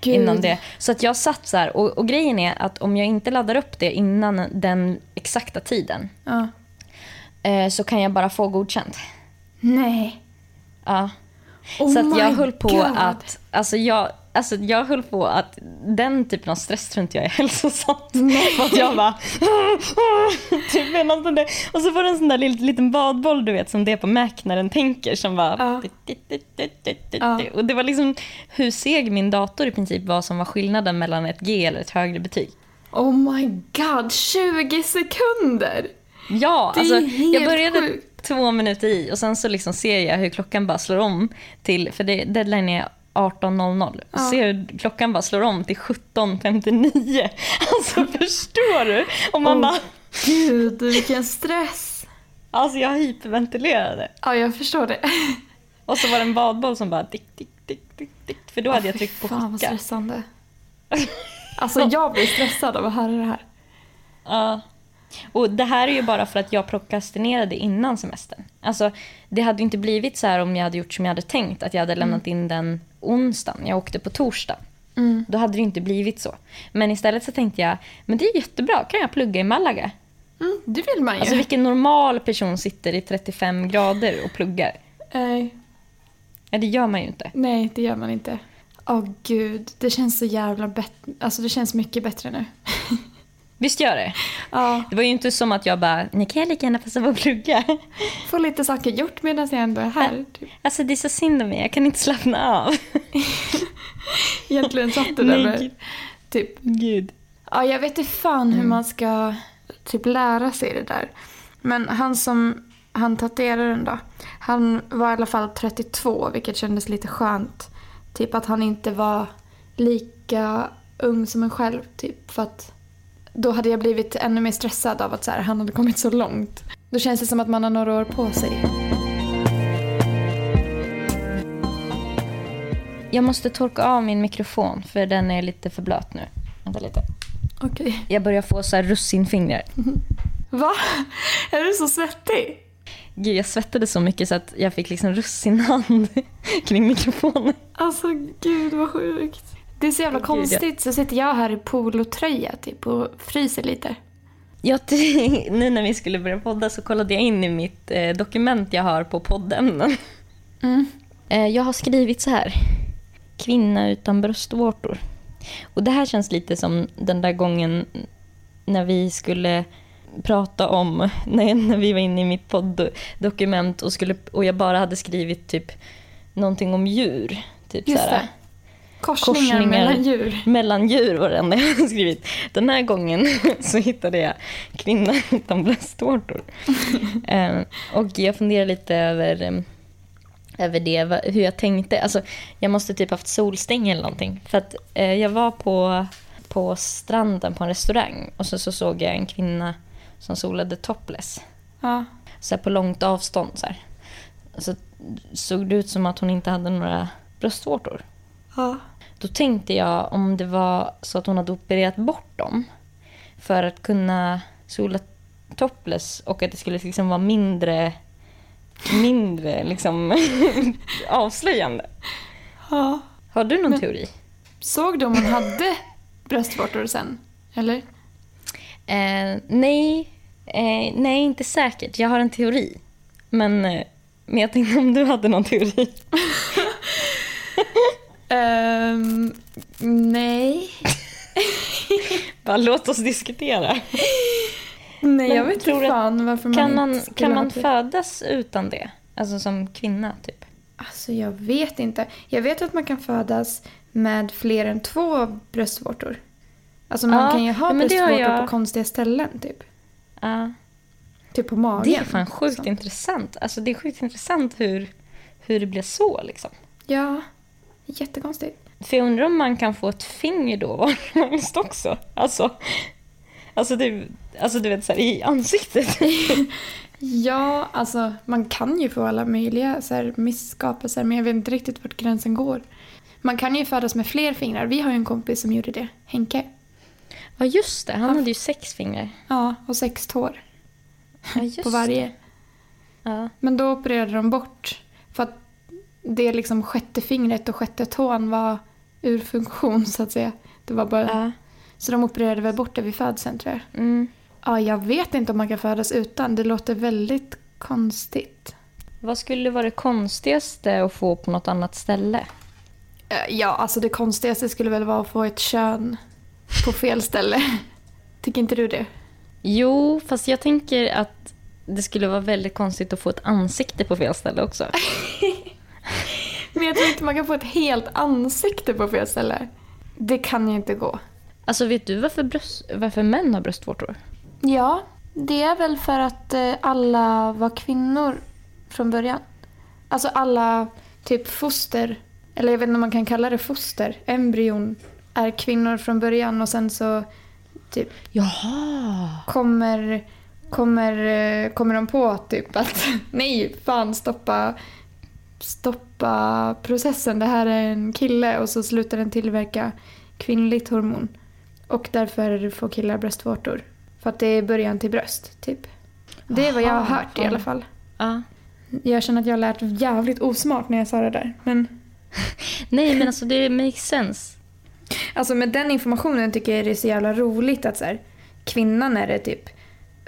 gud. innan det. Så att jag satt så här, och, och grejen är att om jag inte laddar upp det innan den exakta tiden Ja. eh, så kan jag bara få godkänt. Nej. Ja. Oh så att jag höll på God. att, alltså jag, alltså jag höll på att den typen av stress tror inte jag är hälsosamt. För att jag bara, typ där. Och så var det en sån där liten, badboll du vet som det är på Mac när den tänker som bara, Ja. och det var liksom hur seg min dator i princip var som var skillnaden mellan ett G eller ett högre betyg. Oh my god, 20 sekunder! Ja, Det är alltså helt jag började sjukt. två minuter i och sen så liksom ser jag hur klockan bara slår om till, för det, deadline är 18.00. Ja. Ser hur klockan bara slår om till 17.59. Alltså förstår du? Och man Oh. bara, Gud, vilken stress! alltså jag hyperventilerade. Ja, jag förstår det. Och så var det en badboll som bara dick, dick, dick, dick, dick. För då hade jag tryckt på Fan vad skicka. stressande. Alltså jag blir stressad av att höra det här. Ja. Och det här är ju bara för att jag prokrastinerade innan semestern. Alltså, det hade inte blivit så här om jag hade gjort som jag hade tänkt, att jag hade lämnat in den onsdagen. Jag åkte på torsdag. Mm. Då hade det inte blivit så. Men istället så tänkte jag, men det är jättebra, kan jag plugga i Malaga? Mm, det vill man ju. Alltså vilken normal person sitter i 35 grader och pluggar? Nej, Ja, det gör man ju inte. nej, det gör man inte. Åh gud, det känns så jävla bättre. Alltså det känns mycket bättre nu. Visst gör det? Ja, Det var ju inte som att jag bara, ni kan jag lika gärna passa på att plugga. få lite saker gjort medan jag ändå är här. Typ. Alltså det är så synd om mig, jag kan inte slappna av. Egentligen satt det där med, typ, Gud. ja jag vet inte fan hur man ska typ lära sig det där. Men han som, han tatueraren då, han var i alla fall 32 vilket kändes lite skönt. Typ att han inte var lika ung som en själv typ för att då hade jag blivit ännu mer stressad av att så här, han hade kommit så långt. Då känns det som att man har några år på sig. Jag måste torka av min mikrofon för den är lite för blöt nu. Vänta lite. Okej. Jag börjar få så här russinfingrar. Va? Är du så svettig? Gud, jag svettade så mycket så att jag fick liksom russinhand kring mikrofonen. Alltså gud vad sjukt. Det är så jävla Gud, konstigt. Så sitter jag här i polotröja typ och fryser lite. Jag, nu när vi skulle börja podda så kollade jag in i mitt eh, dokument jag har på poddämnen. Mm. Eh, jag har skrivit så här. Kvinna utan bröstvårtor. Och det här känns lite som den där gången när vi skulle prata om, när, när vi var inne i mitt podddokument och, skulle, och jag bara hade skrivit typ någonting om djur. Typ Just så här. Korsningar, Korsningar. mellan djur. mellan djur var det enda jag hade skrivit. Den här gången så hittade jag kvinna utan bröstvårtor. eh, och jag funderar lite över, eh, över det, hur jag tänkte. Alltså, jag måste typ haft solstäng eller någonting. För att eh, jag var på, på stranden på en restaurang och så, så såg jag en kvinna som solade topless. Ja. Så på långt avstånd. Så, här. så såg det ut som att hon inte hade några bröstvårtor. ja. Då tänkte jag om det var så att hon hade opererat bort dem för att kunna sola topless och att det skulle liksom vara mindre, mindre liksom, avslöjande. ja. Har du någon Men- teori? Såg du om hon hade bröstvårtor sen? Eller? Eh, nej, eh, nej, inte säkert. Jag har en teori. Men, eh, men jag tänkte om du hade någon teori. Ehm, nej. Bara låt oss diskutera. Nej, jag Men vet tror inte fan varför man Kan man, kan man det. födas utan det? Alltså som kvinna, typ? Alltså jag vet inte. Jag vet att man kan födas med fler än två bröstvårtor. Alltså man Ja, kan ju ha bröstvårtor jag- på konstiga ställen typ. Ja. Typ på magen. Det är fan sjukt Så. intressant. Alltså det är sjukt intressant hur, hur det blir så liksom. Ja, jättekonstigt. För jag undrar om man kan få ett finger då var som helst också. Alltså, alltså, det, alltså du vet så här, i ansiktet. Ja, alltså man kan ju få alla möjliga så här, misskapelser men jag vet inte riktigt vart gränsen går. Man kan ju födas med fler fingrar. Vi har ju en kompis som gjorde det. Henke. Ja just det, han hade ju sex fingrar. Ja, och sex tår Ja, på varje. Ja. Men då opererade de bort. Det liksom sjätte fingret och sjätte tån var ur funktion så att säga. Det var bara... Ja. Så de opererade väl bort det vid födseln tror jag. Mm. Ja, jag vet inte om man kan födas utan. Det låter väldigt konstigt. Vad skulle vara det konstigaste att få på något annat ställe? Eh, Ja, alltså det konstigaste skulle väl vara att få ett kön på fel ställe. Tycker inte du det? Jo, fast jag tänker att det skulle vara väldigt konstigt att få ett ansikte på fel ställe också. Men jag tror inte man kan få ett helt ansikte på fel ställe. Det kan ju inte gå. Alltså vet du varför, bröst, varför män har bröstvårtor? Ja, det är väl för att eh, alla var kvinnor från början. Alltså alla typ foster, eller jag vet inte om man kan kalla det foster, embryon är kvinnor från början och sen så typ Jaha! kommer, kommer, eh, kommer de på typ att nej, fan stoppa, stoppa processen, det här är en kille och så slutar den tillverka kvinnligt hormon. Och därför får killar bröstvårtor. För att det är början till bröst, typ. Det är vad jag har hört i alla fall. Ja. Jag känner att jag har lärt jävligt osmart när jag sa det där. Men Nej, men alltså det makes sense. alltså med den informationen tycker jag det är så jävla roligt att så här, kvinnan är det typ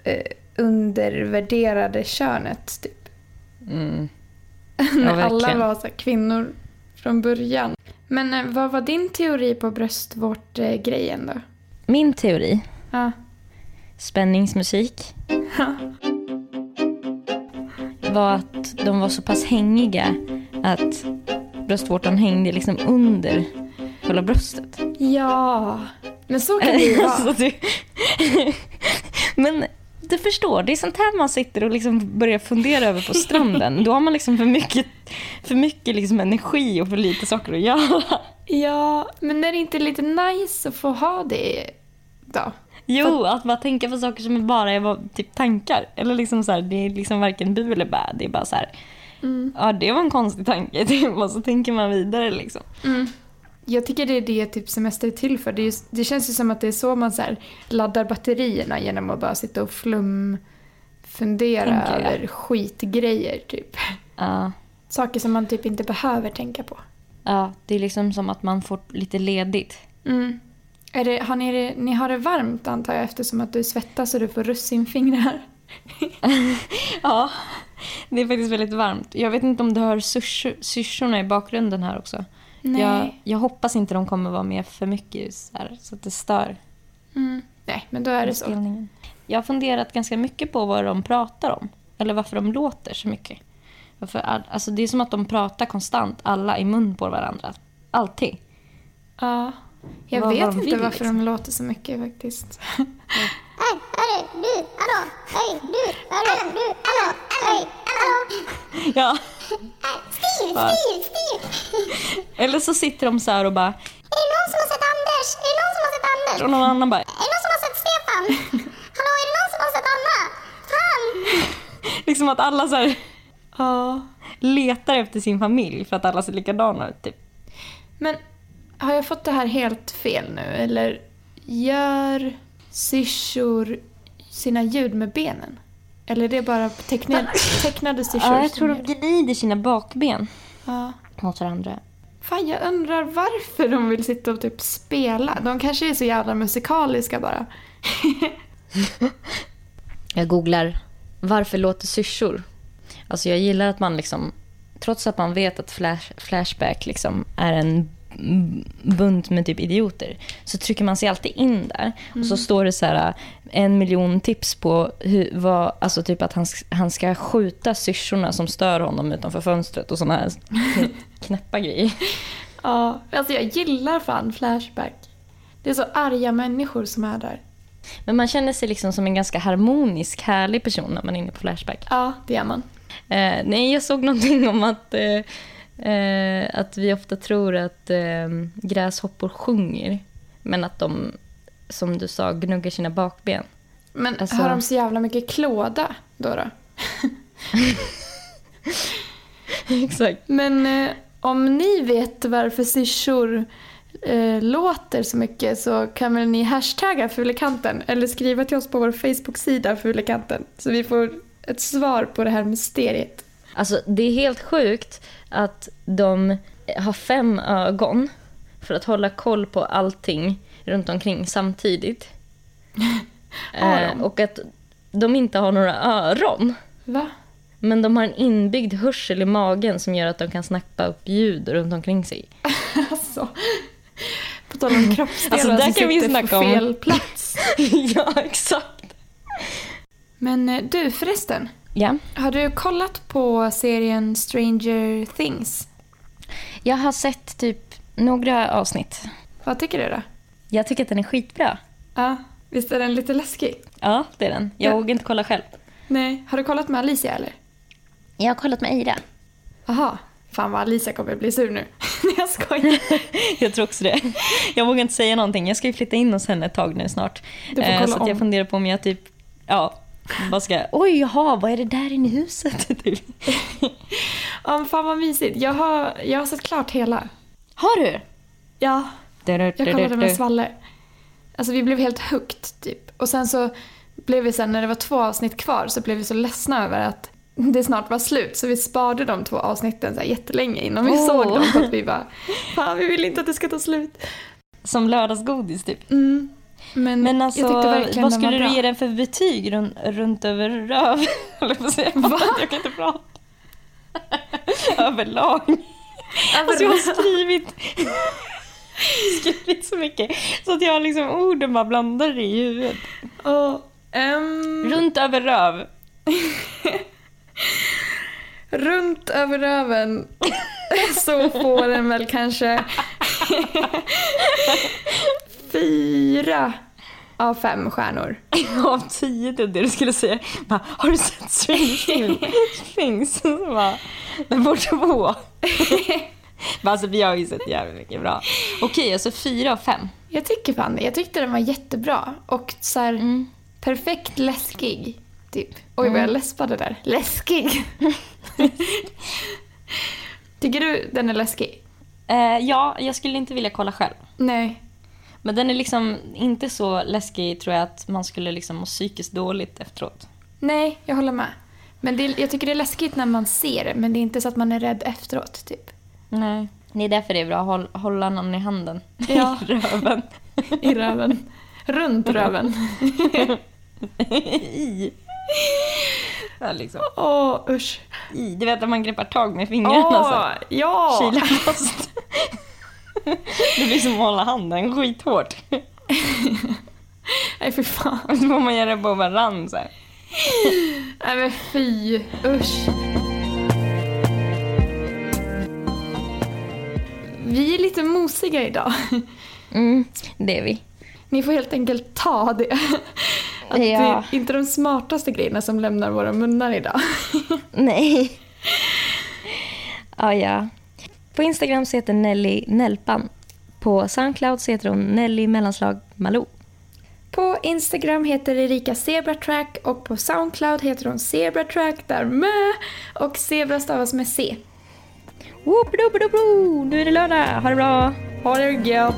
eh, undervärderade könet. Typ. Mm. När alla verkligen. var så kvinnor från början. Men eh, vad var din teori på bröstvårtgrejen då? Min teori, Ja. spänningsmusik var att de var så pass hängiga att bröstvårtan hängde liksom under själva bröstet. Ja, men så kan det ju vara. Men du förstår, det är sånt här man sitter och liksom börjar fundera över på stranden. Då har man liksom för mycket, för mycket liksom energi och för lite saker att göra. Ja, men är det inte lite nice att få ha det då? Jo, att bara tänka på saker som bara är typ tankar. Eller liksom så här, det är liksom varken bu eller bä. Det är bara så här, ja det var en konstig tanke. Och så tänker man vidare liksom. Jag tycker det är det typ semester är till för. Det, är, det känns ju som att det är så man så här, laddar batterierna genom att bara sitta och flum fundera över skitgrejer typ. Ja, Saker som man typ inte behöver tänka på. ja, det är liksom som att man får lite ledigt. Mm. Är det, har ni, det, ni har det varmt antar jag eftersom att du svettas och du får russinfingrar. Ja, det är faktiskt väldigt varmt. Jag vet inte om du hör syrsor- syrsorna i bakgrunden här också. Nej. Jag, jag hoppas inte de kommer vara med för mycket så, här, så att det stör Mm. Nej, men då är det så. Jag har funderat ganska mycket på vad de pratar om. Eller varför de låter så mycket. Varför, all- alltså det är som att de pratar konstant, alla i mun på varandra. Alltid. Ja. Jag Vad- vet vad inte vill, varför liksom. de låter så mycket faktiskt. Hej, hörru, du, hallå, hej, du, hörru, du, hallå, hej, hallå. Ja. Va? styr, styr. Eller så sitter de så här och bara... Är det någon som har sett Anders? Är det någon som har sett Anders? Och någon annan bara... Är det någon som har sett Stefan? Hallå, är det någon som har sett Anna? Fan! Liksom att alla så här... Letar efter sin familj för att alla ser likadana ut. Typ. Men har jag fått det här helt fel nu? Eller gör syrsor sina ljud med benen? Eller är det bara tecknade, tecknade syrsor? Ja, jag tror de gnider sina bakben Ja. mot varandra. Fan, jag undrar varför de vill sitta och typ spela. De kanske är så jävla musikaliska bara. Jag googlar varför låter syrsor? Alltså jag gillar att man liksom, trots att man vet att flash, Flashback liksom är en bunt med typ idioter, så trycker man sig alltid in där. Och så står det så här en miljon tips på hur, vad, alltså typ att han, han ska skjuta syrsorna som stör honom utanför fönstret och såna här knäppa grejer. Ja, alltså jag gillar fan Flashback. Det är så arga människor som är där. Men man känner sig liksom som en ganska harmonisk, härlig person när man är inne på Flashback. Ja, det är man. Eh, nej, jag såg någonting om att, eh, eh, att vi ofta tror att eh, gräshoppor sjunger. Men att de, som du sa, gnuggar sina bakben. Men Alltså- har de så jävla mycket klåda då? då? Exakt. Men eh, om ni vet varför syrsor eh, låter så mycket så kan väl ni hashtagga Fulekanten eller skriva till oss på vår Facebook-sida Fulekanten så vi får ett svar på det här mysteriet. Alltså, det är helt sjukt att de har fem ögon för att hålla koll på allting runt omkring samtidigt. Eh, och att de inte har några öron. Va? Men de har en inbyggd hörsel i magen som gör att de kan snappa upp ljud runt omkring sig. Alltså. På tal om kroppsdelar Alltså, där som kan vi sitter på om- fel plats. ja, exakt. Men eh, du förresten, Ja. har du kollat på serien Stranger Things? Jag har sett typ några avsnitt. Vad tycker du då? Jag tycker att den är skitbra. Ja, visst är den lite läskig? Ja, det är den. Jag Ja. vågar inte kolla själv. Nej, har du kollat med Alicia eller? Jag har kollat med Eira. Aha, fan vad Alicia kommer bli sur nu. Nej, jag skojar. Jag tror också det. Jag vågar inte säga någonting. Jag ska ju flytta in hos henne ett tag nu snart. Du får Eh, kolla så att jag om. funderar på om jag typ, ja, bara ska, oj jaha, vad är det där inne i huset? Ja, men fan vad mysigt. Jag har, jag har sett klart hela. Har du? Ja, jag kollade med. Svalle. Alltså vi blev helt hooked typ. Och sen så blev vi sen när det var två avsnitt kvar så blev vi så ledsna över att det snart var slut så vi sparade de två avsnitten så här jättelänge innan vi Åh. såg dem för att vi bara Fan vi vill inte att det ska ta slut. Som lördagsgodis typ. Mm. Men, Men alltså, vad skulle du ge den för betyg runt, runt över röv? Va? Jag kan inte prata. Överlag. Alltså jag har skrivit, skrivit så mycket så att jag har liksom orden bara blandar i huvudet. Åh, Ehm, Runt över röv. runt över röven så får den väl kanske fyra av fem stjärnor. Av tio trodde jag du skulle säga. Bara, har du sett Stranger Things? Bara, Den får två. Men alltså vi har ju sett jävligt mycket bra. Okej, alltså fyra av fem. Jag tycker fan det. Jag tyckte den var jättebra och så här, Mm. perfekt läskig. Typ. Oj vad jag läspade där. Läskig! tycker du den är läskig? Eh, ja, jag skulle inte vilja kolla själv. Nej. Men den är liksom inte så läskig tror jag att man skulle liksom må psykiskt dåligt efteråt. Nej, jag håller med. Men det, jag tycker det är läskigt när man ser det, men det är inte så att man är rädd efteråt. Typ. Nej. Det är därför det är bra att håll, hålla någon i handen. Ja. I röven. I röven. Runt röven. I. Ja, liksom. Åh, usch. I. Du vet att man greppar tag med fingrarna Åh, så. ja! Kilar fast. Det blir som att hålla handen skithårt. Nej, fy fan. Och så får man göra det på varann så här. Nej, men fy. Usch. Vi är lite mosiga idag. Mm, det är vi. Ni får helt enkelt ta det. Att det Ja. är inte de smartaste grejerna som lämnar våra munnar idag. Nej. Ja, ja. På Instagram så heter Nelly Nelpan. På Soundcloud så heter hon Nelly mellanslag Malou. På Instagram heter Erika Zebratrack och på Soundcloud heter hon Zebratrack där med. Och Zebra stavas med C. Whoop-a-doop-a-doop-doo. Nu är det lördag. Ha det bra. Ha det gött!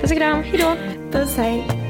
Puss och kram. Hejdå. Puss hej!